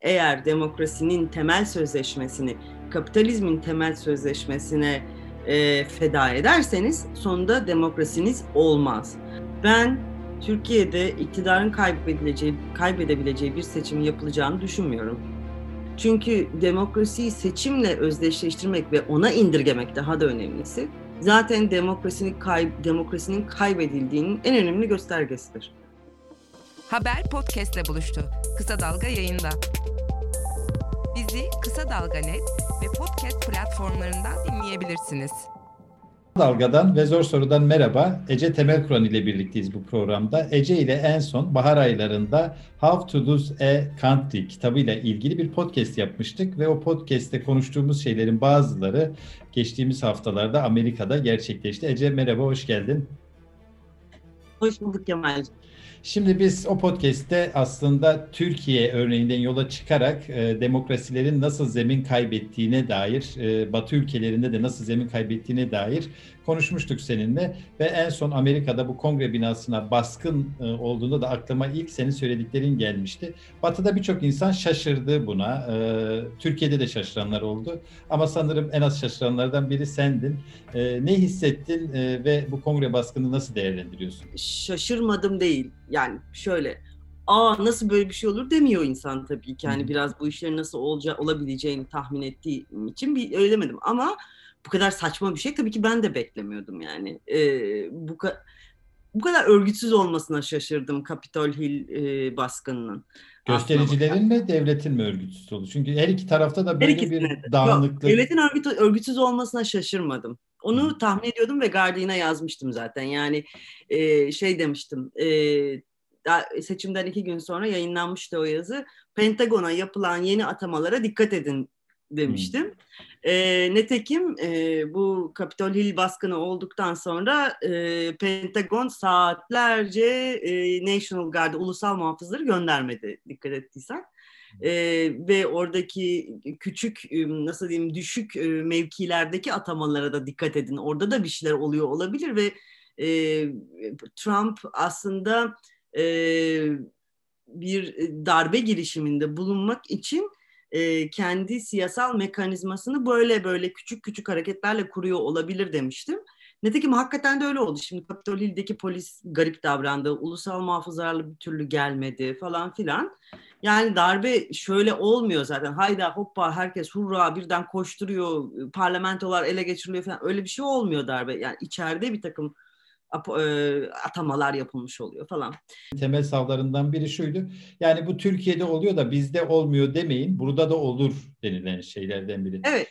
eğer demokrasinin temel sözleşmesini, kapitalizmin temel sözleşmesine e, feda ederseniz sonunda demokrasiniz olmaz. Ben Türkiye'de iktidarın kaybedebileceği, kaybedebileceği bir seçimin yapılacağını düşünmüyorum. Çünkü demokrasiyi seçimle özdeşleştirmek ve ona indirgemek daha da önemlisi zaten demokrasinin, kay, demokrasinin kaybedildiğinin en önemli göstergesidir. Haber podcastle buluştu. Kısa Dalga yayında. Bizi Kısa Dalga Net ve podcast platformlarından dinleyebilirsiniz. Dalga'dan ve Zor Soru'dan merhaba. Ece Temel Kur'an ile birlikteyiz bu programda. Ece ile en son bahar aylarında How to Lose a Country kitabıyla ilgili bir podcast yapmıştık ve o podcast'te konuştuğumuz şeylerin bazıları geçtiğimiz haftalarda Amerika'da gerçekleşti. Ece merhaba, hoş geldin. Hoş bulduk Kemal. Şimdi biz o podcast'te aslında Türkiye örneğinden yola çıkarak e, demokrasilerin nasıl zemin kaybettiğine dair, e, Batı ülkelerinde de nasıl zemin kaybettiğine dair konuşmuştuk seninle ve en son Amerika'da bu kongre binasına baskın e, olduğunda da aklıma ilk senin söylediklerin gelmişti. Batı'da birçok insan şaşırdı buna. E, Türkiye'de de şaşıranlar oldu. Ama sanırım en az şaşıranlardan biri sendin. E, ne hissettin e, ve bu kongre baskını nasıl değerlendiriyorsun? Şaşırmadım değil. Yani şöyle aa nasıl böyle bir şey olur demiyor insan tabii ki. Yani biraz bu işlerin nasıl olacağı, olabileceğini tahmin ettiğim için bir öyle demedim. Ama bu kadar saçma bir şey tabii ki ben de beklemiyordum yani. E, bu, ka- bu kadar örgütsüz olmasına şaşırdım Capitol Hill e, baskınının. Göstericilerin mi devletin mi örgütsüz oldu? Çünkü her iki tarafta da böyle bir dağınıklık. Yok, devletin örgüt, örgütsüz olmasına şaşırmadım. Onu tahmin ediyordum ve Guardian'a yazmıştım zaten. Yani e, şey demiştim. E, seçimden iki gün sonra yayınlanmıştı o yazı. Pentagon'a yapılan yeni atamalara dikkat edin demiştim. Hmm. E, netekim e, bu Capitol Hill baskını olduktan sonra e, Pentagon saatlerce e, National Guard, ulusal muhafızları göndermedi dikkat ettiysen. E, ve oradaki küçük nasıl diyeyim düşük mevkilerdeki atamalara da dikkat edin. Orada da bir şeyler oluyor olabilir ve e, Trump aslında e, bir darbe girişiminde bulunmak için e, kendi siyasal mekanizmasını böyle böyle küçük küçük hareketlerle kuruyor olabilir demiştim. Nitekim hakikaten de öyle oldu. Şimdi Capitol Hill'deki polis garip davrandı. Ulusal muhafızlarla bir türlü gelmedi falan filan. Yani darbe şöyle olmuyor zaten. Hayda hoppa herkes hurra birden koşturuyor. Parlamentolar ele geçiriliyor falan. Öyle bir şey olmuyor darbe. Yani içeride bir takım e, atamalar yapılmış oluyor falan. Temel savlarından biri şuydu. Yani bu Türkiye'de oluyor da bizde olmuyor demeyin. Burada da olur denilen şeylerden biri. Evet.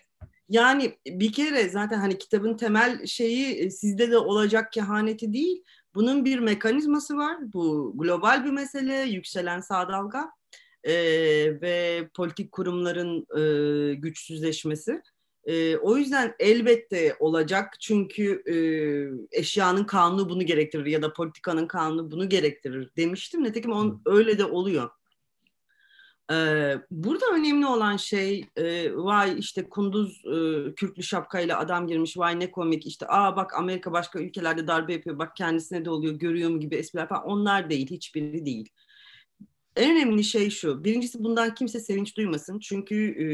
Yani bir kere zaten hani kitabın temel şeyi e, sizde de olacak kehaneti değil. Bunun bir mekanizması var. Bu global bir mesele, yükselen sağ dalga e, ve politik kurumların e, güçsüzleşmesi. E, o yüzden elbette olacak çünkü e, eşyanın kanunu bunu gerektirir ya da politikanın kanunu bunu gerektirir demiştim. Nitekim on, öyle de oluyor. Burada önemli olan şey e, vay işte kunduz e, kürklü şapkayla adam girmiş vay ne komik işte aa bak Amerika başka ülkelerde darbe yapıyor bak kendisine de oluyor görüyor mu gibi espriler falan onlar değil hiçbiri değil en önemli şey şu. Birincisi bundan kimse sevinç duymasın. Çünkü e,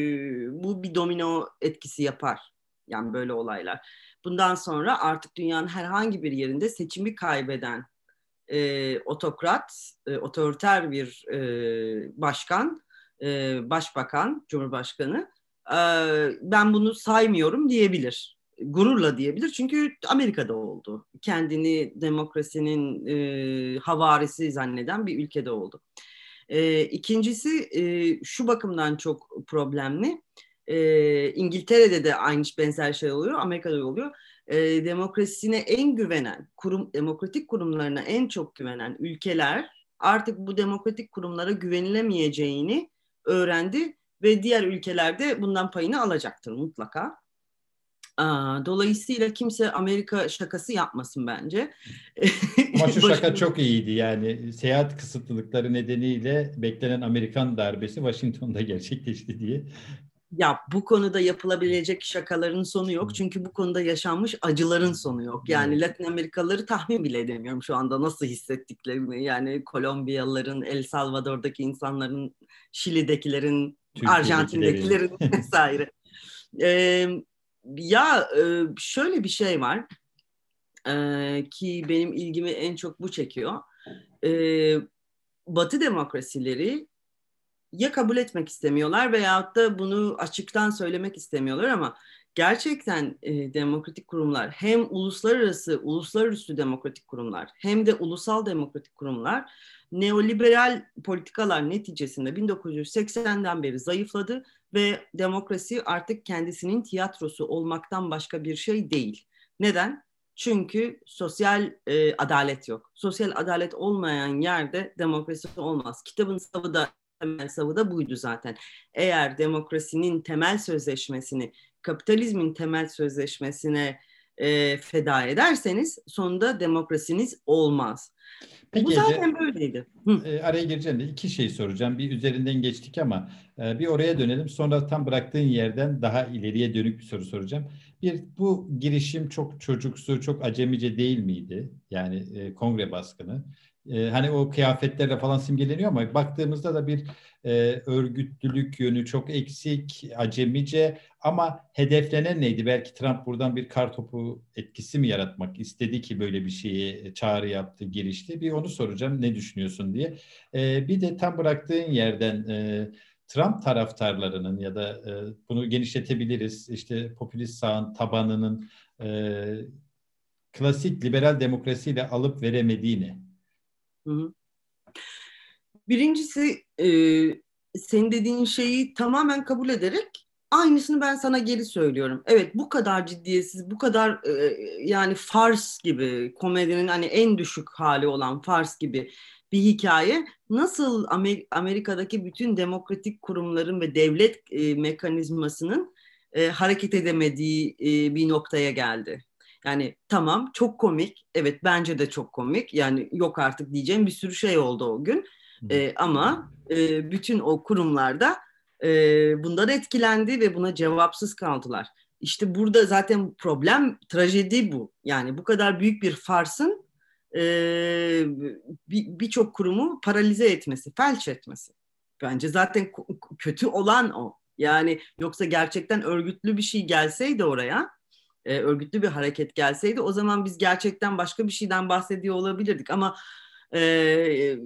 bu bir domino etkisi yapar. Yani böyle olaylar. Bundan sonra artık dünyanın herhangi bir yerinde seçimi kaybeden e, otokrat, e, otoriter bir e, başkan, e, başbakan, cumhurbaşkanı e, ben bunu saymıyorum diyebilir. Gururla diyebilir çünkü Amerika'da oldu. Kendini demokrasinin e, havarisi zanneden bir ülkede oldu. E, ikincisi e, şu bakımdan çok problemli. E, İngiltere'de de aynı benzer şey oluyor, Amerika'da oluyor. E, demokrasisine en güvenen, kurum, demokratik kurumlarına en çok güvenen ülkeler artık bu demokratik kurumlara güvenilemeyeceğini öğrendi ve diğer ülkelerde bundan payını alacaktır mutlaka. Dolayısıyla kimse Amerika şakası yapmasın bence. Ama şu şaka çok iyiydi yani seyahat kısıtlılıkları nedeniyle beklenen Amerikan darbesi Washington'da gerçekleşti diye. Ya bu konuda yapılabilecek şakaların sonu yok. Çünkü bu konuda yaşanmış acıların sonu yok. Yani Latin Amerikalıları tahmin bile edemiyorum şu anda nasıl hissettiklerini. Yani Kolombiyalıların, El Salvador'daki insanların, Şili'dekilerin, Arjantin'dekilerin vesaire. Ee, ya e, şöyle bir şey var e, ki benim ilgimi en çok bu çekiyor. E, Batı demokrasileri ya kabul etmek istemiyorlar veyahut da bunu açıktan söylemek istemiyorlar ama gerçekten e, demokratik kurumlar hem uluslararası, uluslararası demokratik kurumlar hem de ulusal demokratik kurumlar neoliberal politikalar neticesinde 1980'den beri zayıfladı ve demokrasi artık kendisinin tiyatrosu olmaktan başka bir şey değil. Neden? Çünkü sosyal e, adalet yok. Sosyal adalet olmayan yerde demokrasi olmaz. Kitabın savı da temel savı da buydu zaten. Eğer demokrasinin temel sözleşmesini, kapitalizmin temel sözleşmesine e, feda ederseniz sonunda demokrasiniz olmaz. Peki, Bu zaten böyleydi. E, araya gireceğim de iki şey soracağım. Bir üzerinden geçtik ama e, bir oraya dönelim. Sonra tam bıraktığın yerden daha ileriye dönük bir soru soracağım. Bir bu girişim çok çocuksu, çok acemice değil miydi? Yani e, kongre baskını e, hani o kıyafetlerle falan simgeleniyor ama baktığımızda da bir e, örgütlülük yönü çok eksik, acemice ama hedeflenen neydi? Belki Trump buradan bir kar topu etkisi mi yaratmak istedi ki böyle bir şeye çağrı yaptı, girişti? Bir onu soracağım ne düşünüyorsun diye. E, bir de tam bıraktığın yerden e, Trump taraftarlarının ya da e, bunu genişletebiliriz işte popülist sağın tabanının e, klasik liberal demokrasiyle alıp veremediğini Birincisi e, senin dediğin şeyi tamamen kabul ederek aynısını ben sana geri söylüyorum. Evet bu kadar ciddiyetsiz, bu kadar e, yani fars gibi komedinin hani en düşük hali olan fars gibi bir hikaye nasıl Amer- Amerika'daki bütün demokratik kurumların ve devlet e, mekanizmasının e, hareket edemediği e, bir noktaya geldi. Yani tamam çok komik. Evet bence de çok komik. Yani yok artık diyeceğim bir sürü şey oldu o gün. E, ama e, bütün o kurumlarda e, bundan etkilendi ve buna cevapsız kaldılar. İşte burada zaten problem, trajedi bu. Yani bu kadar büyük bir farsın e, birçok bir kurumu paralize etmesi, felç etmesi. Bence zaten kötü olan o. Yani yoksa gerçekten örgütlü bir şey gelseydi oraya e, örgütlü bir hareket gelseydi o zaman biz gerçekten başka bir şeyden bahsediyor olabilirdik ama e,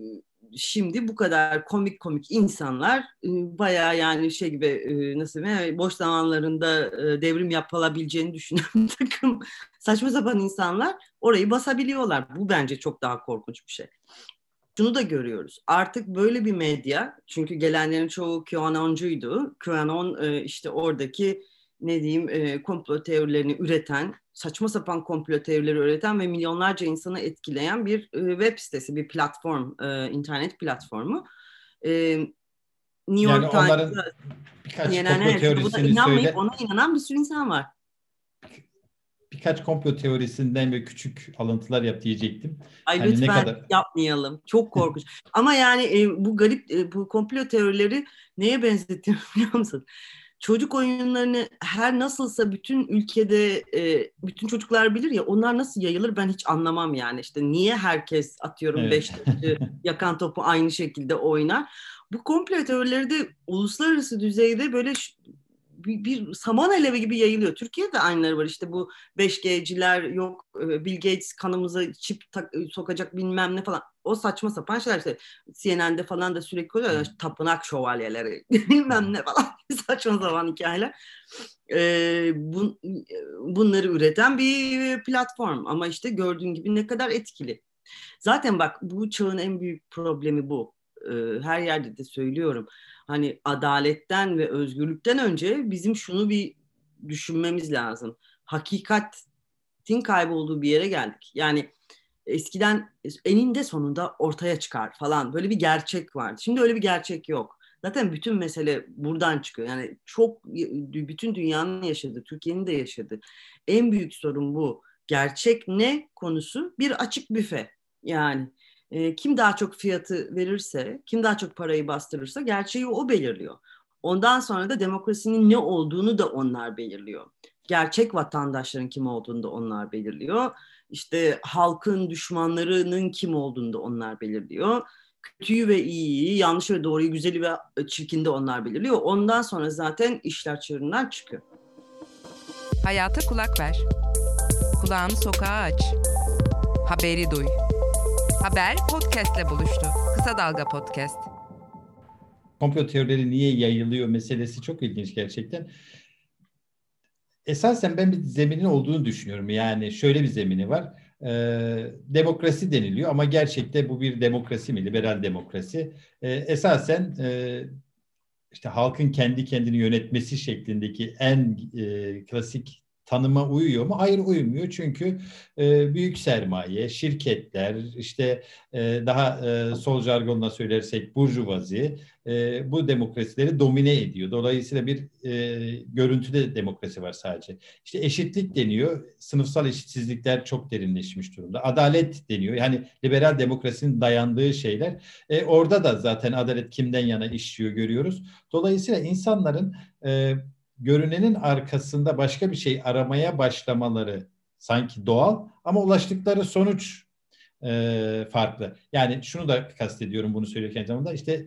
şimdi bu kadar komik komik insanlar e, bayağı yani şey gibi e, nasıl diyeyim boş zamanlarında e, devrim yapılabileceğini düşünen takım saçma sapan insanlar orayı basabiliyorlar. Bu bence çok daha korkunç bir şey. Şunu da görüyoruz. Artık böyle bir medya çünkü gelenlerin çoğu QAnoncuydu. QAnon e, işte oradaki ne diyeyim e, komplo teorilerini üreten, saçma sapan komplo teorileri üreten ve milyonlarca insanı etkileyen bir e, web sitesi, bir platform, e, internet platformu. E, New York yani Times'da birkaç komplo teorisini söyle. Ona inanan bir sürü insan var. Birkaç komplo teorisinden ve küçük alıntılar yap diyecektim. Ay hani lütfen ne kadar... yapmayalım. Çok korkunç. Ama yani e, bu garip e, bu komplo teorileri neye benzetiyorum biliyor musun? Çocuk oyunlarını her nasılsa bütün ülkede e, bütün çocuklar bilir ya onlar nasıl yayılır ben hiç anlamam yani işte niye herkes atıyorum evet. beş yakan topu aynı şekilde oynar. Bu komplo teorileri de uluslararası düzeyde böyle bir, bir saman alevi gibi yayılıyor. Türkiye'de aynıları var işte bu 5G'ciler yok e, Bill Gates kanımıza çip tak, e, sokacak bilmem ne falan. O saçma sapan şeyler işte CNN'de falan da sürekli oluyor. Tapınak şövalyeleri bilmem ne falan saçma sapan hikayeler. Ee, bun, bunları üreten bir platform ama işte gördüğün gibi ne kadar etkili. Zaten bak bu çağın en büyük problemi bu. Ee, her yerde de söylüyorum hani adaletten ve özgürlükten önce bizim şunu bir düşünmemiz lazım. Hakikatin kaybolduğu bir yere geldik. Yani eskiden eninde sonunda ortaya çıkar falan böyle bir gerçek vardı. Şimdi öyle bir gerçek yok. Zaten bütün mesele buradan çıkıyor. Yani çok bütün dünyanın yaşadığı, Türkiye'nin de yaşadığı en büyük sorun bu. Gerçek ne konusu bir açık büfe. Yani e, kim daha çok fiyatı verirse, kim daha çok parayı bastırırsa gerçeği o belirliyor. Ondan sonra da demokrasinin ne olduğunu da onlar belirliyor. Gerçek vatandaşların kim olduğunu da onlar belirliyor. İşte halkın düşmanlarının kim olduğunu da onlar belirliyor. Kötüyü ve iyiyi, yanlış ve doğruyu, güzeli ve çirkini de onlar belirliyor. Ondan sonra zaten işler çığırından çıkıyor. Hayata kulak ver. Kulağını sokağa aç. Haberi duy. Haber podcastle buluştu. Kısa Dalga Podcast. Komplo teorileri niye yayılıyor meselesi çok ilginç gerçekten. Esasen ben bir zeminin olduğunu düşünüyorum. Yani şöyle bir zemini var. Ee, demokrasi deniliyor ama gerçekte bu bir demokrasi mi? Liberal demokrasi. Ee, esasen e, işte halkın kendi kendini yönetmesi şeklindeki en e, klasik tanıma uyuyor mu? Hayır uymuyor çünkü e, büyük sermaye, şirketler, işte e, daha e, sol jargonla söylersek burjuvazi e, bu demokrasileri domine ediyor. Dolayısıyla bir e, görüntüde demokrasi var sadece. İşte eşitlik deniyor, sınıfsal eşitsizlikler çok derinleşmiş durumda. Adalet deniyor, yani liberal demokrasinin dayandığı şeyler. E, orada da zaten adalet kimden yana işliyor görüyoruz. Dolayısıyla insanların e, görünenin arkasında başka bir şey aramaya başlamaları sanki doğal ama ulaştıkları sonuç e, farklı. Yani şunu da kastediyorum bunu söylerken zamanda işte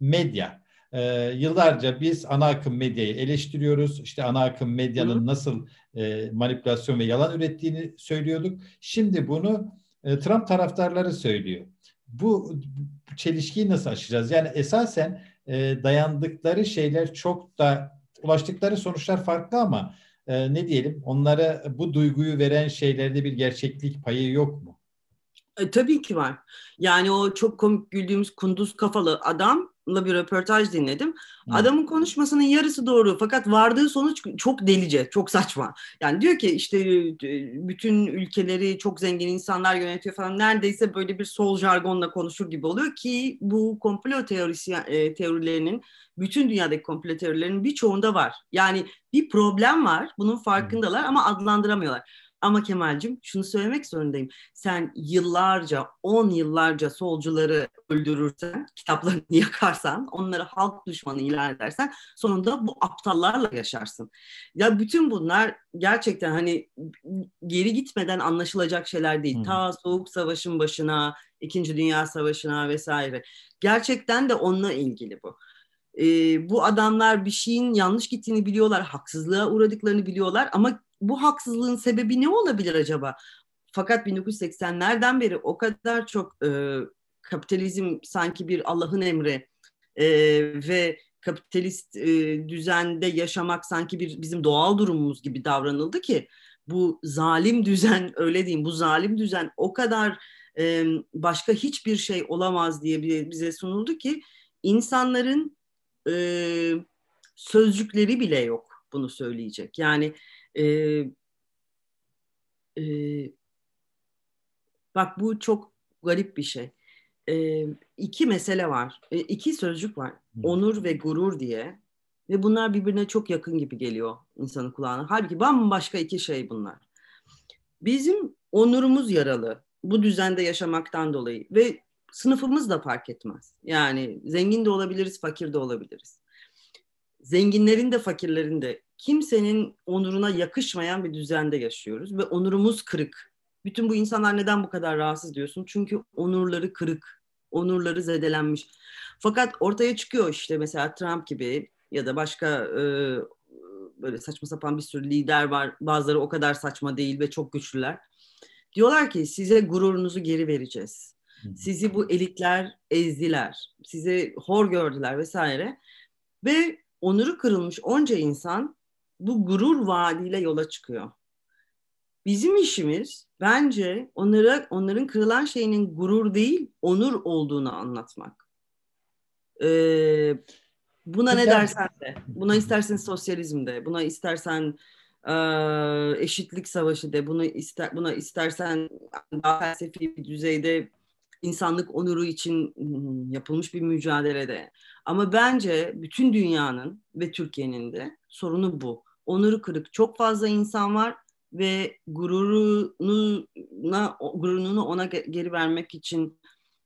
medya. E, yıllarca biz ana akım medyayı eleştiriyoruz. İşte ana akım medyanın Hı. nasıl e, manipülasyon ve yalan ürettiğini söylüyorduk. Şimdi bunu e, Trump taraftarları söylüyor. Bu, bu çelişkiyi nasıl aşacağız? Yani esasen e, dayandıkları şeyler çok da ulaştıkları sonuçlar farklı ama e, ne diyelim onlara bu duyguyu veren şeylerde bir gerçeklik payı yok mu? E, tabii ki var. Yani o çok komik güldüğümüz kunduz kafalı adamla bir röportaj dinledim. Hı. Adamın konuşmasının yarısı doğru fakat vardığı sonuç çok delice, çok saçma. Yani diyor ki işte e, bütün ülkeleri çok zengin insanlar yönetiyor falan. Neredeyse böyle bir sol jargonla konuşur gibi oluyor ki bu komplo teorisi e, teorilerinin bütün dünyadaki komplo teorilerinin birçoğunda var. Yani bir problem var, bunun farkındalar ama adlandıramıyorlar. Ama Kemal'cim şunu söylemek zorundayım. Sen yıllarca, on yıllarca solcuları öldürürsen, kitaplarını yakarsan, onları halk düşmanı ilan edersen sonunda bu aptallarla yaşarsın. Ya bütün bunlar gerçekten hani geri gitmeden anlaşılacak şeyler değil. Hmm. Ta Soğuk Savaş'ın başına, İkinci Dünya Savaşı'na vesaire. Gerçekten de onunla ilgili bu. Ee, bu adamlar bir şeyin yanlış gittiğini biliyorlar, haksızlığa uğradıklarını biliyorlar ama bu haksızlığın sebebi ne olabilir acaba? Fakat 1980'lerden beri o kadar çok e, kapitalizm sanki bir Allah'ın emri e, ve kapitalist e, düzende yaşamak sanki bir bizim doğal durumumuz gibi davranıldı ki bu zalim düzen öyle diyeyim bu zalim düzen o kadar e, başka hiçbir şey olamaz diye bize sunuldu ki insanların e, sözcükleri bile yok bunu söyleyecek. Yani e, e, bak bu çok garip bir şey. E, iki mesele var. E, iki sözcük var. Onur ve gurur diye. Ve bunlar birbirine çok yakın gibi geliyor insanın kulağına. Halbuki bambaşka iki şey bunlar. Bizim onurumuz yaralı. Bu düzende yaşamaktan dolayı. Ve sınıfımız da fark etmez. Yani zengin de olabiliriz, fakir de olabiliriz. Zenginlerin de fakirlerin de kimsenin onuruna yakışmayan bir düzende yaşıyoruz ve onurumuz kırık. Bütün bu insanlar neden bu kadar rahatsız diyorsun? Çünkü onurları kırık, onurları zedelenmiş. Fakat ortaya çıkıyor işte mesela Trump gibi ya da başka e, böyle saçma sapan bir sürü lider var. Bazıları o kadar saçma değil ve çok güçlüler. Diyorlar ki size gururunuzu geri vereceğiz. Sizi bu elitler ezdiler. Sizi hor gördüler vesaire. Ve onuru kırılmış onca insan bu gurur vaadiyle yola çıkıyor. Bizim işimiz bence onlara onların kırılan şeyinin gurur değil, onur olduğunu anlatmak. Ee, buna ne dersen de, buna istersen sosyalizm de, buna istersen e, eşitlik savaşı de, bunu ister, buna istersen daha felsefi bir düzeyde insanlık onuru için hmm, yapılmış bir mücadelede. Ama bence bütün dünyanın ve Türkiye'nin de sorunu bu onuru kırık çok fazla insan var ve gururuna, gururunu ona geri vermek için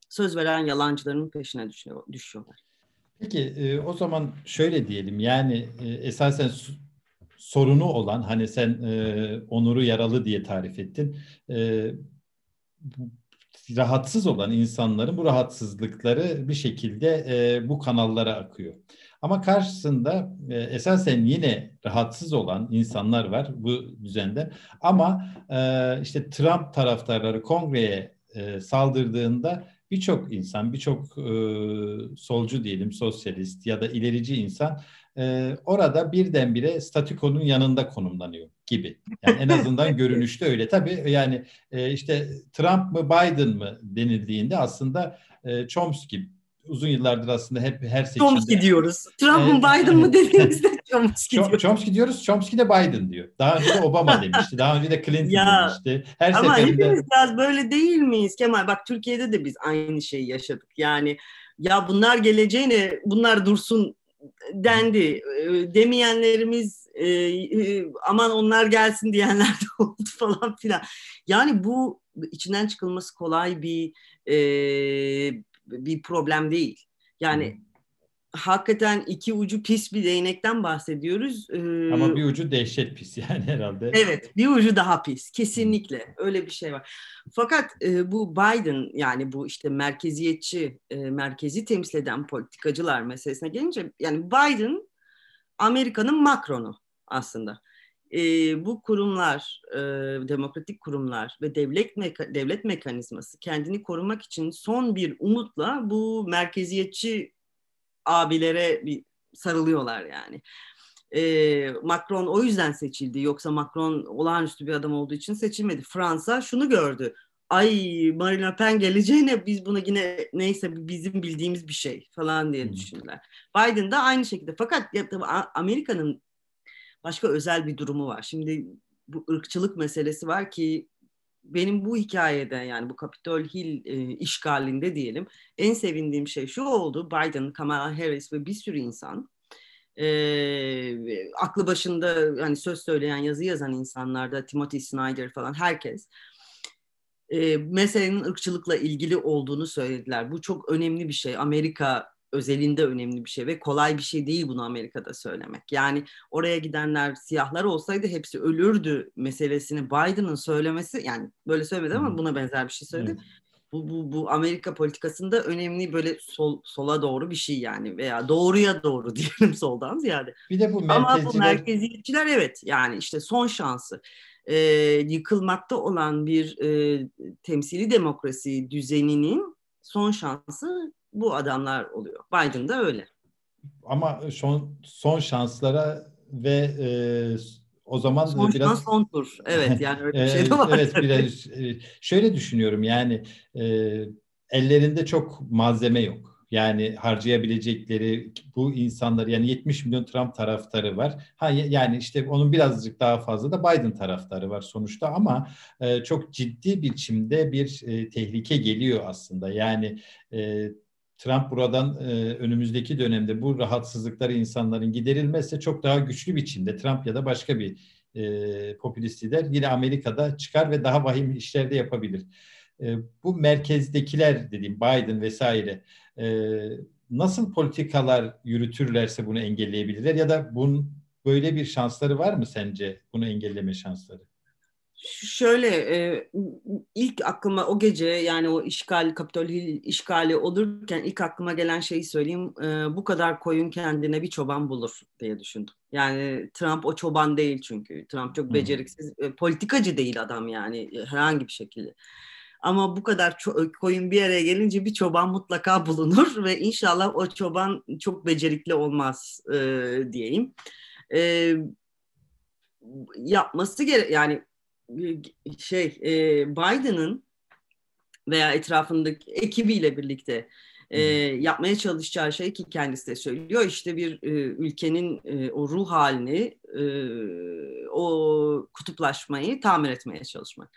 söz veren yalancıların peşine düşüyor, düşüyorlar. Peki e, o zaman şöyle diyelim yani e, esasen sorunu olan hani sen e, onuru yaralı diye tarif ettin. E, rahatsız olan insanların bu rahatsızlıkları bir şekilde e, bu kanallara akıyor. Ama karşısında e, esasen yine rahatsız olan insanlar var bu düzenden. Ama e, işte Trump taraftarları kongreye e, saldırdığında birçok insan, birçok e, solcu diyelim, sosyalist ya da ilerici insan e, orada birdenbire statükonun yanında konumlanıyor gibi. Yani en azından görünüşte öyle. Tabii yani e, işte Trump mı Biden mı denildiğinde aslında e, Chomsky uzun yıllardır aslında hep her seçimde... Chomsky diyoruz. Trump mı Biden mı dediğimizde Chomsky diyoruz. Chomsky diyoruz, Chomsky de Biden diyor. Daha önce de Obama demişti, daha önce de Clinton ya, demişti. Her ama seferinde... hepimiz biraz böyle değil miyiz Kemal? Bak Türkiye'de de biz aynı şeyi yaşadık. Yani ya bunlar geleceğine bunlar dursun dendi. Demeyenlerimiz aman onlar gelsin diyenler de oldu falan filan. Yani bu içinden çıkılması kolay bir bir problem değil. Yani hakikaten iki ucu pis bir değnekten bahsediyoruz. Ama bir ucu dehşet pis yani herhalde. Evet, bir ucu daha pis. Kesinlikle öyle bir şey var. Fakat bu Biden yani bu işte merkeziyetçi, merkezi temsil eden politikacılar meselesine gelince yani Biden Amerika'nın Macron'u aslında e, bu kurumlar, e, demokratik kurumlar ve devlet meka- devlet mekanizması kendini korumak için son bir umutla bu merkeziyetçi abilere bir sarılıyorlar yani. E, Macron o yüzden seçildi. Yoksa Macron olağanüstü bir adam olduğu için seçilmedi. Fransa şunu gördü. Ay Marine Le Pen geleceğine biz bunu yine neyse bizim bildiğimiz bir şey falan diye düşündüler. Biden de aynı şekilde. Fakat ya, Amerika'nın başka özel bir durumu var. Şimdi bu ırkçılık meselesi var ki benim bu hikayede yani bu Capitol Hill e, işgalinde diyelim en sevindiğim şey şu oldu. Biden, Kamala Harris ve bir sürü insan e, aklı başında hani söz söyleyen, yazı yazan insanlarda Timothy Snyder falan herkes e, meselenin ırkçılıkla ilgili olduğunu söylediler. Bu çok önemli bir şey. Amerika özelinde önemli bir şey ve kolay bir şey değil bunu Amerika'da söylemek. Yani oraya gidenler siyahlar olsaydı hepsi ölürdü meselesini Biden'ın söylemesi yani böyle söylemedi ama buna benzer bir şey söyledi. Evet. Bu, bu, bu Amerika politikasında önemli böyle sol, sola doğru bir şey yani veya doğruya doğru diyelim soldan ziyade. Bir de bu merkezciler... Ama bu merkeziyetçiler evet yani işte son şansı. Ee, yıkılmakta olan bir e, temsili demokrasi düzeninin son şansı bu adamlar oluyor. Biden da öyle. Ama son son şanslara ve e, o zaman son biraz şans son tur. Evet yani öyle bir şey de var. evet biraz e, şöyle düşünüyorum yani e, ellerinde çok malzeme yok. Yani harcayabilecekleri bu insanlar yani 70 milyon Trump taraftarı var. Ha yani işte onun birazcık daha fazla da Biden taraftarı var sonuçta ama e, çok ciddi biçimde bir e, tehlike geliyor aslında. Yani e, Trump buradan e, önümüzdeki dönemde bu rahatsızlıkları insanların giderilmezse çok daha güçlü biçimde Trump ya da başka bir e, popülist lider yine Amerika'da çıkar ve daha vahim işler de yapabilir. E, bu merkezdekiler dediğim Biden vesaire e, nasıl politikalar yürütürlerse bunu engelleyebilirler ya da bunun böyle bir şansları var mı sence bunu engelleme şansları? Şöyle e, ilk aklıma o gece yani o işgal Kapitol Hill işgali olurken ilk aklıma gelen şeyi söyleyeyim. E, bu kadar koyun kendine bir çoban bulur diye düşündüm. Yani Trump o çoban değil çünkü. Trump çok beceriksiz, e, politikacı değil adam yani herhangi bir şekilde. Ama bu kadar koyun bir araya gelince bir çoban mutlaka bulunur ve inşallah o çoban çok becerikli olmaz e, diyeyim. E, yapması gerek yani şey e, Biden'ın veya etrafındaki ekibiyle birlikte e, yapmaya çalışacağı şey ki kendisi de söylüyor işte bir e, ülkenin e, o ruh halini e, o kutuplaşmayı tamir etmeye çalışmak.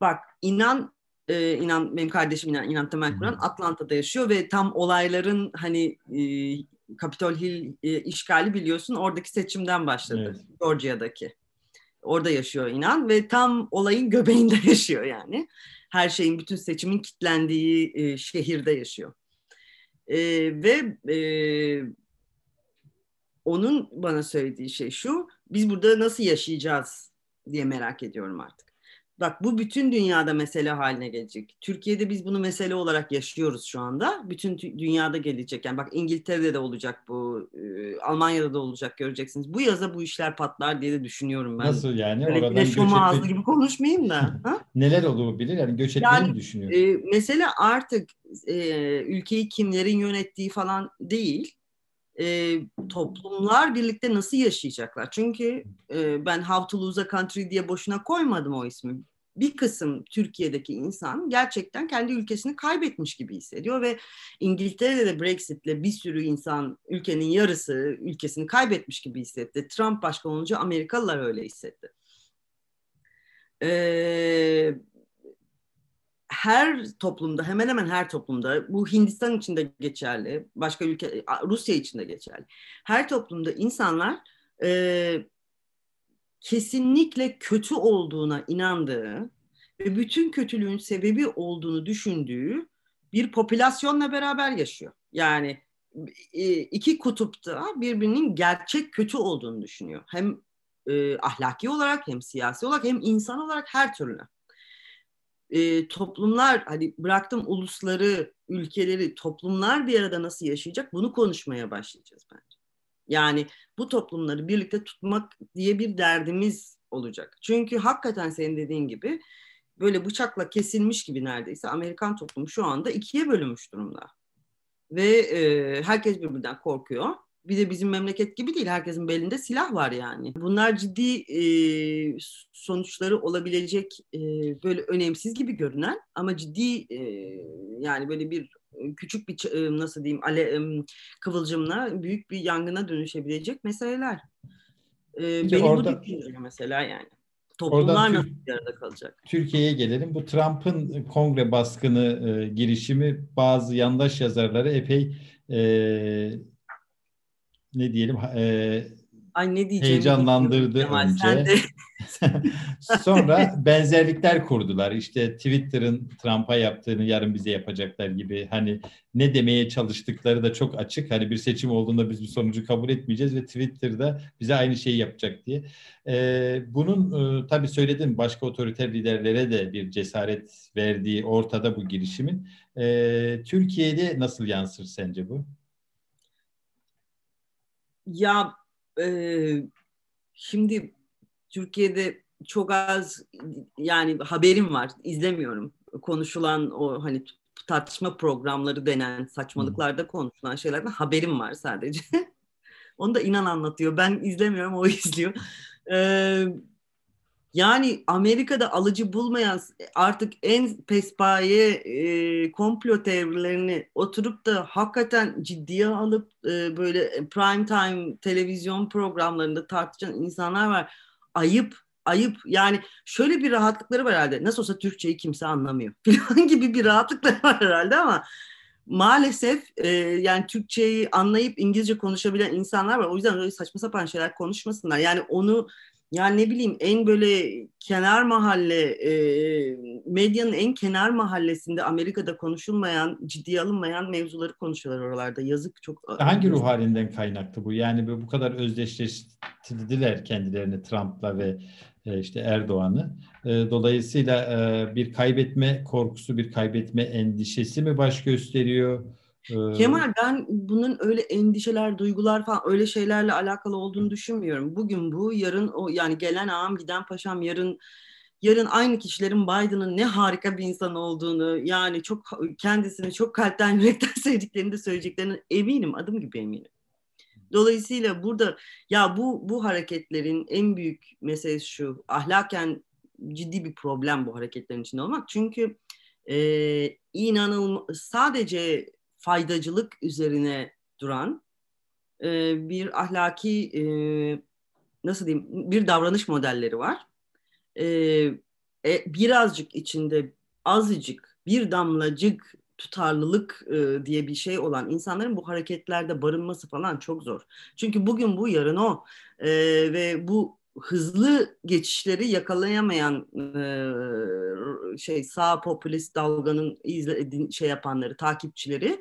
Bak inan e, inan benim kardeşim inan, inan Temel Kur'an Atlanta'da yaşıyor ve tam olayların hani e, Capitol Hill e, işgali biliyorsun oradaki seçimden başladı. Evet. Georgia'daki. Orada yaşıyor inan ve tam olayın göbeğinde yaşıyor yani. Her şeyin, bütün seçimin kitlendiği e, şehirde yaşıyor. E, ve e, onun bana söylediği şey şu, biz burada nasıl yaşayacağız diye merak ediyorum artık. Bak bu bütün dünyada mesele haline gelecek. Türkiye'de biz bunu mesele olarak yaşıyoruz şu anda. Bütün dünyada gelecek. Yani bak İngiltere'de de olacak bu, e, Almanya'da da olacak göreceksiniz. Bu yaza bu işler patlar diye de düşünüyorum ben. Nasıl yani? Öyle Oradan göç etme... gibi konuşmayayım da. ha? Neler olabilir? Yani göç etmeyi yani, mi düşünüyorsun? E, mesele artık e, ülkeyi kimlerin yönettiği falan değil e, toplumlar birlikte nasıl yaşayacaklar? Çünkü e, ben How to Lose a Country diye boşuna koymadım o ismi. Bir kısım Türkiye'deki insan gerçekten kendi ülkesini kaybetmiş gibi hissediyor ve İngiltere'de de Brexit'le bir sürü insan ülkenin yarısı ülkesini kaybetmiş gibi hissetti. Trump başkan olunca Amerikalılar öyle hissetti. Ee, her toplumda hemen hemen her toplumda bu Hindistan için de geçerli başka ülke Rusya için de geçerli her toplumda insanlar e, kesinlikle kötü olduğuna inandığı ve bütün kötülüğün sebebi olduğunu düşündüğü bir popülasyonla beraber yaşıyor. Yani e, iki kutupta birbirinin gerçek kötü olduğunu düşünüyor. Hem e, ahlaki olarak hem siyasi olarak hem insan olarak her türlü e, toplumlar hani bıraktım ulusları, ülkeleri, toplumlar bir arada nasıl yaşayacak bunu konuşmaya başlayacağız bence. Yani bu toplumları birlikte tutmak diye bir derdimiz olacak. Çünkü hakikaten senin dediğin gibi böyle bıçakla kesilmiş gibi neredeyse Amerikan toplumu şu anda ikiye bölünmüş durumda. Ve e, herkes birbirinden korkuyor bir de bizim memleket gibi değil. Herkesin belinde silah var yani. Bunlar ciddi e, sonuçları olabilecek e, böyle önemsiz gibi görünen ama ciddi e, yani böyle bir küçük bir nasıl diyeyim ale, kıvılcımla büyük bir yangına dönüşebilecek meseleler. E, benim orada, bu düşüncem mesela yani. Toplumlar nasıl bir arada kalacak? Türkiye'ye gelelim. Bu Trump'ın kongre baskını e, girişimi bazı yandaş yazarları epey e, ne diyelim e, Ay ne heyecanlandırdı önce. Sonra benzerlikler kurdular. İşte Twitter'ın Trump'a yaptığını yarın bize yapacaklar gibi. Hani ne demeye çalıştıkları da çok açık. Hani bir seçim olduğunda biz bu sonucu kabul etmeyeceğiz ve Twitter'da bize aynı şeyi yapacak diye. Ee, bunun e, tabii söyledim başka otoriter liderlere de bir cesaret verdiği ortada bu girişimin. Ee, Türkiye'de nasıl yansır sence bu? Ya e, şimdi Türkiye'de çok az yani haberim var, izlemiyorum. Konuşulan o hani tartışma programları denen saçmalıklarda konuşulan şeylerden haberim var sadece. Onu da inan anlatıyor. Ben izlemiyorum, o izliyor. Ee, yani Amerika'da alıcı bulmayan artık en pespaye e, komplo teorilerini oturup da hakikaten ciddiye alıp e, böyle prime time televizyon programlarında tartışan insanlar var. Ayıp, ayıp. Yani şöyle bir rahatlıkları var herhalde. Nasıl olsa Türkçeyi kimse anlamıyor falan gibi bir rahatlıkları var herhalde ama maalesef e, yani Türkçeyi anlayıp İngilizce konuşabilen insanlar var. O yüzden öyle saçma sapan şeyler konuşmasınlar. Yani onu yani ne bileyim en böyle kenar mahalle, e, medyanın en kenar mahallesinde Amerika'da konuşulmayan, ciddiye alınmayan mevzuları konuşuyorlar oralarda. Yazık çok. Hangi ruh halinden kaynaklı bu? Yani bu kadar özdeşleştirdiler kendilerini Trump'la ve e, işte Erdoğan'ı. E, dolayısıyla e, bir kaybetme korkusu, bir kaybetme endişesi mi baş gösteriyor? Ee, Kemal ben bunun öyle endişeler, duygular falan öyle şeylerle alakalı olduğunu düşünmüyorum. Bugün bu, yarın o yani gelen ağam giden paşam yarın yarın aynı kişilerin Biden'ın ne harika bir insan olduğunu yani çok kendisini çok kalpten yürekten sevdiklerini de söyleyeceklerini eminim adım gibi eminim. Dolayısıyla burada ya bu bu hareketlerin en büyük meselesi şu ahlaken ciddi bir problem bu hareketlerin içinde olmak. Çünkü e, inanılmaz sadece faydacılık üzerine duran e, bir ahlaki e, nasıl diyeyim bir davranış modelleri var. E, e, birazcık içinde azıcık bir damlacık tutarlılık e, diye bir şey olan insanların bu hareketlerde barınması falan çok zor. Çünkü bugün bu yarın o e, ve bu hızlı geçişleri yakalayamayan e, şey sağ popülist dalganın izle, şey yapanları takipçileri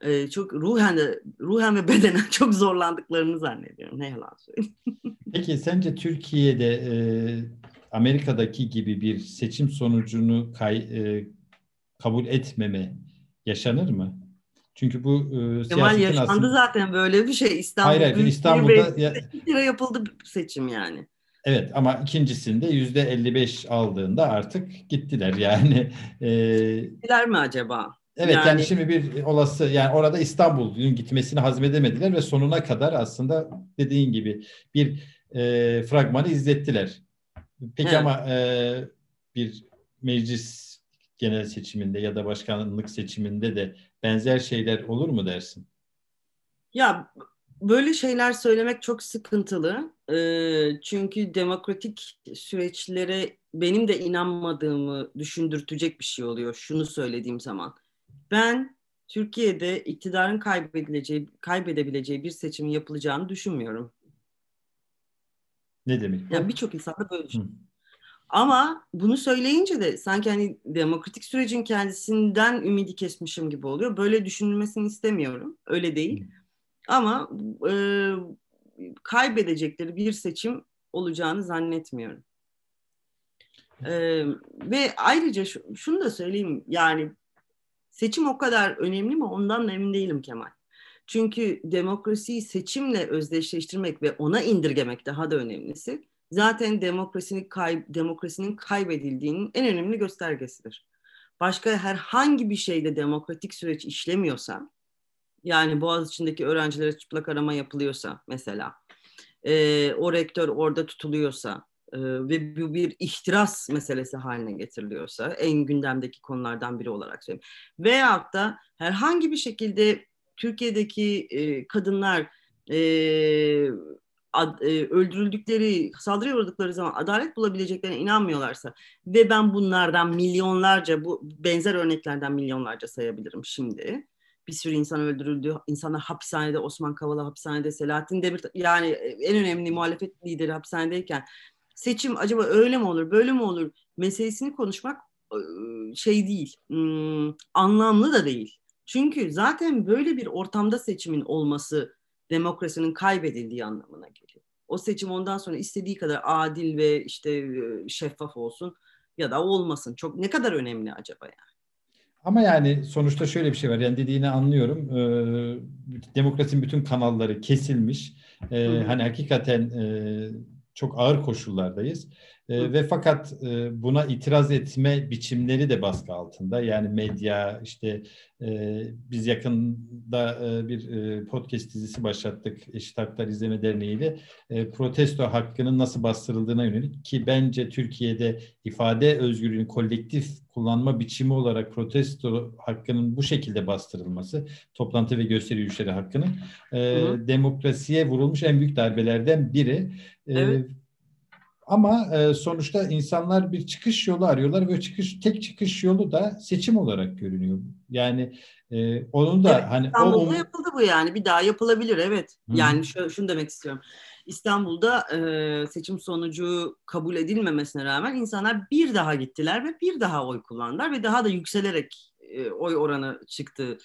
e, çok ruhen de ruhen ve bedenen çok zorlandıklarını zannediyorum. Ne yalan söyleyeyim. Peki sence Türkiye'de e, Amerika'daki gibi bir seçim sonucunu kay, e, kabul etmeme yaşanır mı? Çünkü bu e, Kemal yaşandı aslında... zaten böyle bir şey. İstanbul hayır, hayır, İstanbul'da ya... kere yapıldı seçim yani. Evet ama ikincisinde yüzde 55 aldığında artık gittiler yani. E... Gittiler mi acaba? Evet yani, yani şimdi bir olası yani orada İstanbul'un gitmesini hazmedemediler ve sonuna kadar aslında dediğin gibi bir e, fragmanı izlettiler. Peki evet. ama e, bir meclis genel seçiminde ya da başkanlık seçiminde de benzer şeyler olur mu dersin? Ya böyle şeyler söylemek çok sıkıntılı. E, çünkü demokratik süreçlere benim de inanmadığımı düşündürtecek bir şey oluyor şunu söylediğim zaman. Ben Türkiye'de iktidarın kaybedileceği, kaybedebileceği bir seçimin yapılacağını düşünmüyorum. Ne demek? Yani birçok insan da böyle düşünüyor. Ama bunu söyleyince de sanki hani demokratik sürecin kendisinden ümidi kesmişim gibi oluyor. Böyle düşünülmesini istemiyorum. Öyle değil. Ama e, kaybedecekleri bir seçim olacağını zannetmiyorum. E, ve ayrıca şu, şunu da söyleyeyim yani seçim o kadar önemli mi ondan emin değilim Kemal. Çünkü demokrasiyi seçimle özdeşleştirmek ve ona indirgemek daha da önemlisi zaten demokrasinin, kay, demokrasinin kaybedildiğinin en önemli göstergesidir. Başka herhangi bir şeyde demokratik süreç işlemiyorsa, yani Boğaz içindeki öğrencilere çıplak arama yapılıyorsa mesela, e, o rektör orada tutuluyorsa e, ve bu bir ihtiras meselesi haline getiriliyorsa, en gündemdeki konulardan biri olarak söyleyeyim. Veyahut da herhangi bir şekilde Türkiye'deki e, kadınlar e, ad, e, öldürüldükleri, saldırıya uğradıkları zaman adalet bulabileceklerine inanmıyorlarsa ve ben bunlardan milyonlarca, bu benzer örneklerden milyonlarca sayabilirim şimdi. Bir sürü insan öldürüldü. İnsanlar hapishanede, Osman Kavala hapishanede, Selahattin Demirtaş, yani en önemli muhalefet lideri hapishanedeyken seçim acaba öyle mi olur, böyle mi olur meselesini konuşmak şey değil, anlamlı da değil. Çünkü zaten böyle bir ortamda seçimin olması demokrasinin kaybedildiği anlamına geliyor. O seçim ondan sonra istediği kadar adil ve işte şeffaf olsun ya da olmasın. Çok ne kadar önemli acaba yani? Ama yani sonuçta şöyle bir şey var. Yani dediğini anlıyorum. Ee, demokrasinin bütün kanalları kesilmiş. Ee, hani hakikaten e, çok ağır koşullardayız. E, ve fakat e, buna itiraz etme biçimleri de baskı altında. Yani medya işte e, biz yakında e, bir e, podcast dizisi başlattık Eşit Haklar İzleme Derneği ile e, protesto hakkının nasıl bastırıldığına yönelik ki bence Türkiye'de ifade özgürlüğünü kolektif kullanma biçimi olarak protesto hakkının bu şekilde bastırılması, toplantı ve gösteri yürüyüşleri hakkının e, demokrasiye vurulmuş en büyük darbelerden biri. E, evet. Ama e, sonuçta insanlar bir çıkış yolu arıyorlar ve çıkış tek çıkış yolu da seçim olarak görünüyor. Yani e, onun da evet, hani İstanbul'da o, yapıldı bu yani bir daha yapılabilir evet. Hı. Yani şu, şunu demek istiyorum. İstanbul'da e, seçim sonucu kabul edilmemesine rağmen insanlar bir daha gittiler ve bir daha oy kullandılar ve daha da yükselerek e, oy oranı çıktı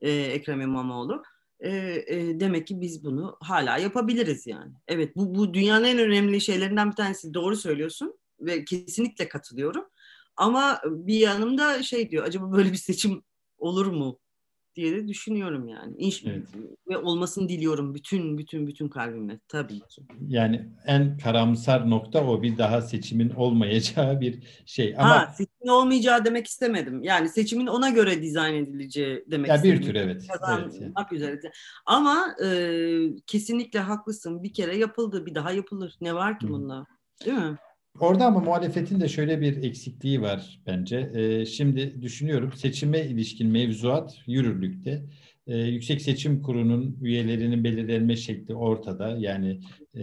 e, Ekrem İmamoğlu e, e, demek ki biz bunu hala yapabiliriz yani. Evet bu, bu dünyanın en önemli şeylerinden bir tanesi doğru söylüyorsun ve kesinlikle katılıyorum. Ama bir yanımda şey diyor acaba böyle bir seçim olur mu diye de düşünüyorum yani. İnş evet. Ve olmasını diliyorum bütün bütün bütün kalbimle tabii ki. Yani en karamsar nokta o bir daha seçimin olmayacağı bir şey. Ama ha, seçimin olmayacağı demek istemedim. Yani seçimin ona göre dizayn edileceği demek ya istedim. Bir tür evet. Kazanmak evet. üzere. Ama e, kesinlikle haklısın. Bir kere yapıldı bir daha yapılır. Ne var ki bunda? Değil mi? Orada ama muhalefetin de şöyle bir eksikliği var bence. Ee, şimdi düşünüyorum seçime ilişkin mevzuat yürürlükte. Ee, Yüksek Seçim Kurulu'nun üyelerinin belirlenme şekli ortada. Yani e,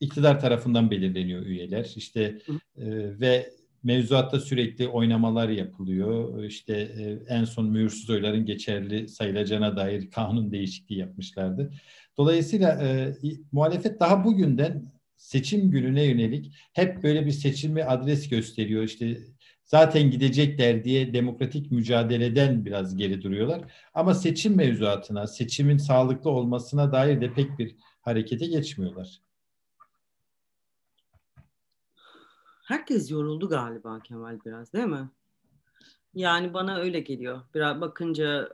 iktidar tarafından belirleniyor üyeler. İşte e, ve mevzuatta sürekli oynamalar yapılıyor. İşte e, en son mühürsüz oyların geçerli sayılacağına dair kanun değişikliği yapmışlardı. Dolayısıyla e, muhalefet daha bugünden seçim gününe yönelik hep böyle bir seçimi adres gösteriyor. İşte zaten gidecekler diye demokratik mücadeleden biraz geri duruyorlar. Ama seçim mevzuatına, seçimin sağlıklı olmasına dair de pek bir harekete geçmiyorlar. Herkes yoruldu galiba Kemal biraz değil mi? Yani bana öyle geliyor. Biraz bakınca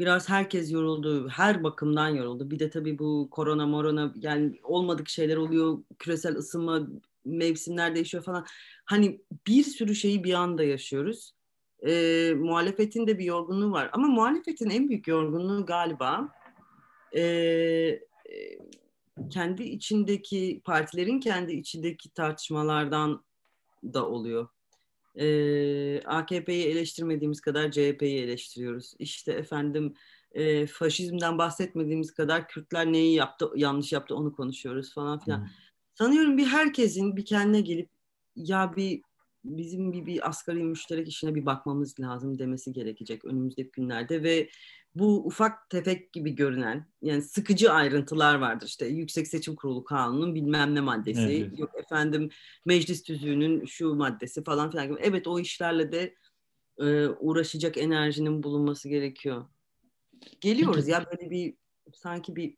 biraz herkes yoruldu. Her bakımdan yoruldu. Bir de tabii bu korona morona yani olmadık şeyler oluyor. Küresel ısınma, mevsimler değişiyor falan. Hani bir sürü şeyi bir anda yaşıyoruz. E, muhalefetin de bir yorgunluğu var. Ama muhalefetin en büyük yorgunluğu galiba e, kendi içindeki partilerin kendi içindeki tartışmalardan da oluyor. Ee, AKP'yi eleştirmediğimiz kadar CHP'yi eleştiriyoruz. İşte efendim e, faşizmden bahsetmediğimiz kadar Kürtler neyi yaptı, yanlış yaptı onu konuşuyoruz falan filan. Hmm. Sanıyorum bir herkesin bir kendine gelip ya bir bizim bir, bir asgari müşterek işine bir bakmamız lazım demesi gerekecek önümüzdeki günlerde ve bu ufak tefek gibi görünen yani sıkıcı ayrıntılar vardır işte Yüksek Seçim Kurulu Kanunu'nun bilmem ne maddesi evet. yok efendim meclis tüzüğünün şu maddesi falan filan gibi. Evet o işlerle de e, uğraşacak enerjinin bulunması gerekiyor. Geliyoruz ya böyle bir sanki bir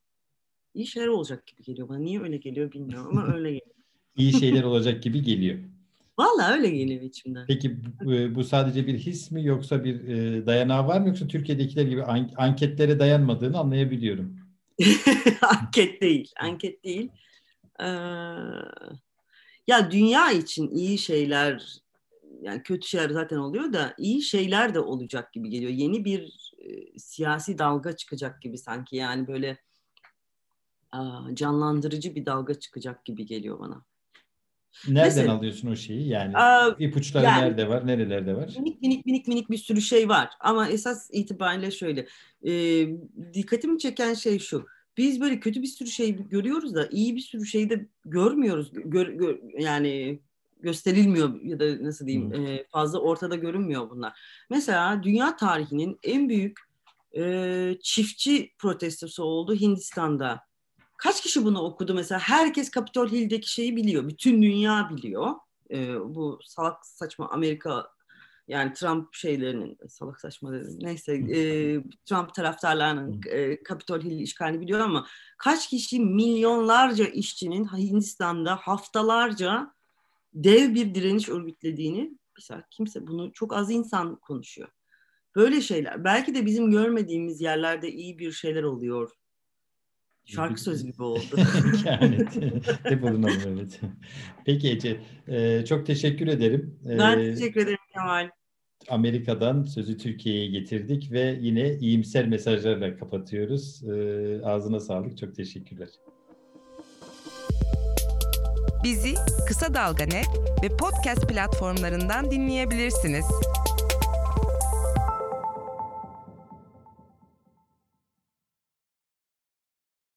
iyi şeyler olacak gibi geliyor bana. Niye öyle geliyor bilmiyorum ama öyle geliyor. İyi şeyler olacak gibi geliyor. Vallahi öyle geliyor içimden. Peki bu, e, bu sadece bir his mi yoksa bir e, dayanağı var mı yoksa Türkiye'dekiler gibi an, anketlere dayanmadığını anlayabiliyorum. anket değil, anket değil. Ee, ya dünya için iyi şeyler yani kötü şeyler zaten oluyor da iyi şeyler de olacak gibi geliyor. Yeni bir e, siyasi dalga çıkacak gibi sanki yani böyle canlandırıcı bir dalga çıkacak gibi geliyor bana. Nereden Mesela, alıyorsun o şeyi? Yani uh, ipuçları yani, nerede var, nerelerde var? Minik minik minik minik bir sürü şey var. Ama esas itibariyle şöyle. E, dikkatimi çeken şey şu. Biz böyle kötü bir sürü şey görüyoruz da iyi bir sürü şeyi de görmüyoruz. Gör, gör, yani gösterilmiyor ya da nasıl diyeyim hmm. e, fazla ortada görünmüyor bunlar. Mesela dünya tarihinin en büyük e, çiftçi protestosu oldu Hindistan'da. Kaç kişi bunu okudu mesela? Herkes Capitol Hill'deki şeyi biliyor. Bütün dünya biliyor. Ee, bu salak saçma Amerika yani Trump şeylerinin salak saçma dedim. Neyse e, Trump taraftarlarının e, Capitol Hill işgalini biliyor ama kaç kişi milyonlarca işçinin Hindistan'da haftalarca dev bir direniş örgütlediğini mesela kimse bunu çok az insan konuşuyor. Böyle şeyler. Belki de bizim görmediğimiz yerlerde iyi bir şeyler oluyor Şarkı sözü gibi oldu. yani hep bulunalım evet. Peki Ece, e, çok teşekkür ederim. Ben e, teşekkür ederim Kemal. Amerika'dan sözü Türkiye'ye getirdik ve yine iyimser mesajlarla kapatıyoruz. E, ağzına sağlık, çok teşekkürler. Bizi Kısa Dalga Net ve podcast platformlarından dinleyebilirsiniz.